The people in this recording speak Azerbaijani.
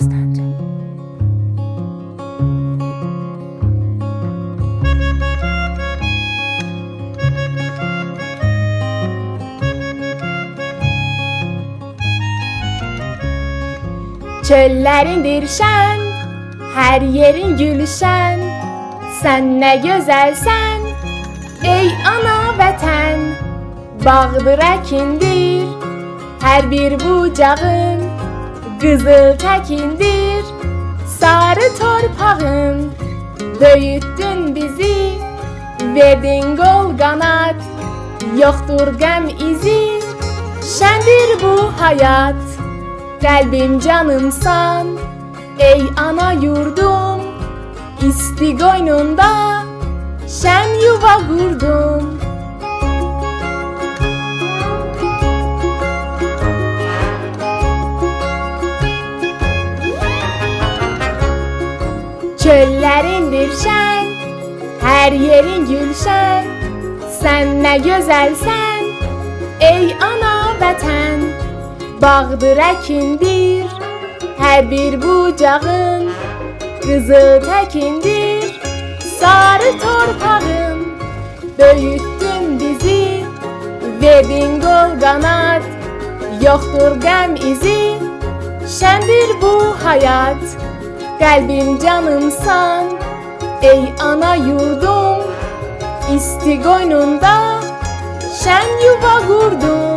Bostancı. Çöllərindir şən, hər yerin gülşən. Sən nə gözəlsən, ey ana vətən. Bağdır əkindir, hər bir bucağın. Qızıl təkindir, sarı torpağın. Böyütdün bizi, verdin qol qanat. Yoxdur qəm izi, şəndir bu həyat. Qəlbim canımsan, ey ana yurdum İsti qoynunda şən yuva qurdum Çöllərindir şən, hər yerin gülşən Sən nə gözəlsən, ey ana vətən Bağdır əkindir, hər bir bucağın Qızıl təkindir, sarı torpağın Böyütdün bizi, verdin qol qanat Yoxdur qəm izi, şəndir bu həyat Qəlbim canımsan, ey ana yurdum İsti qoynunda şən yuva qurdum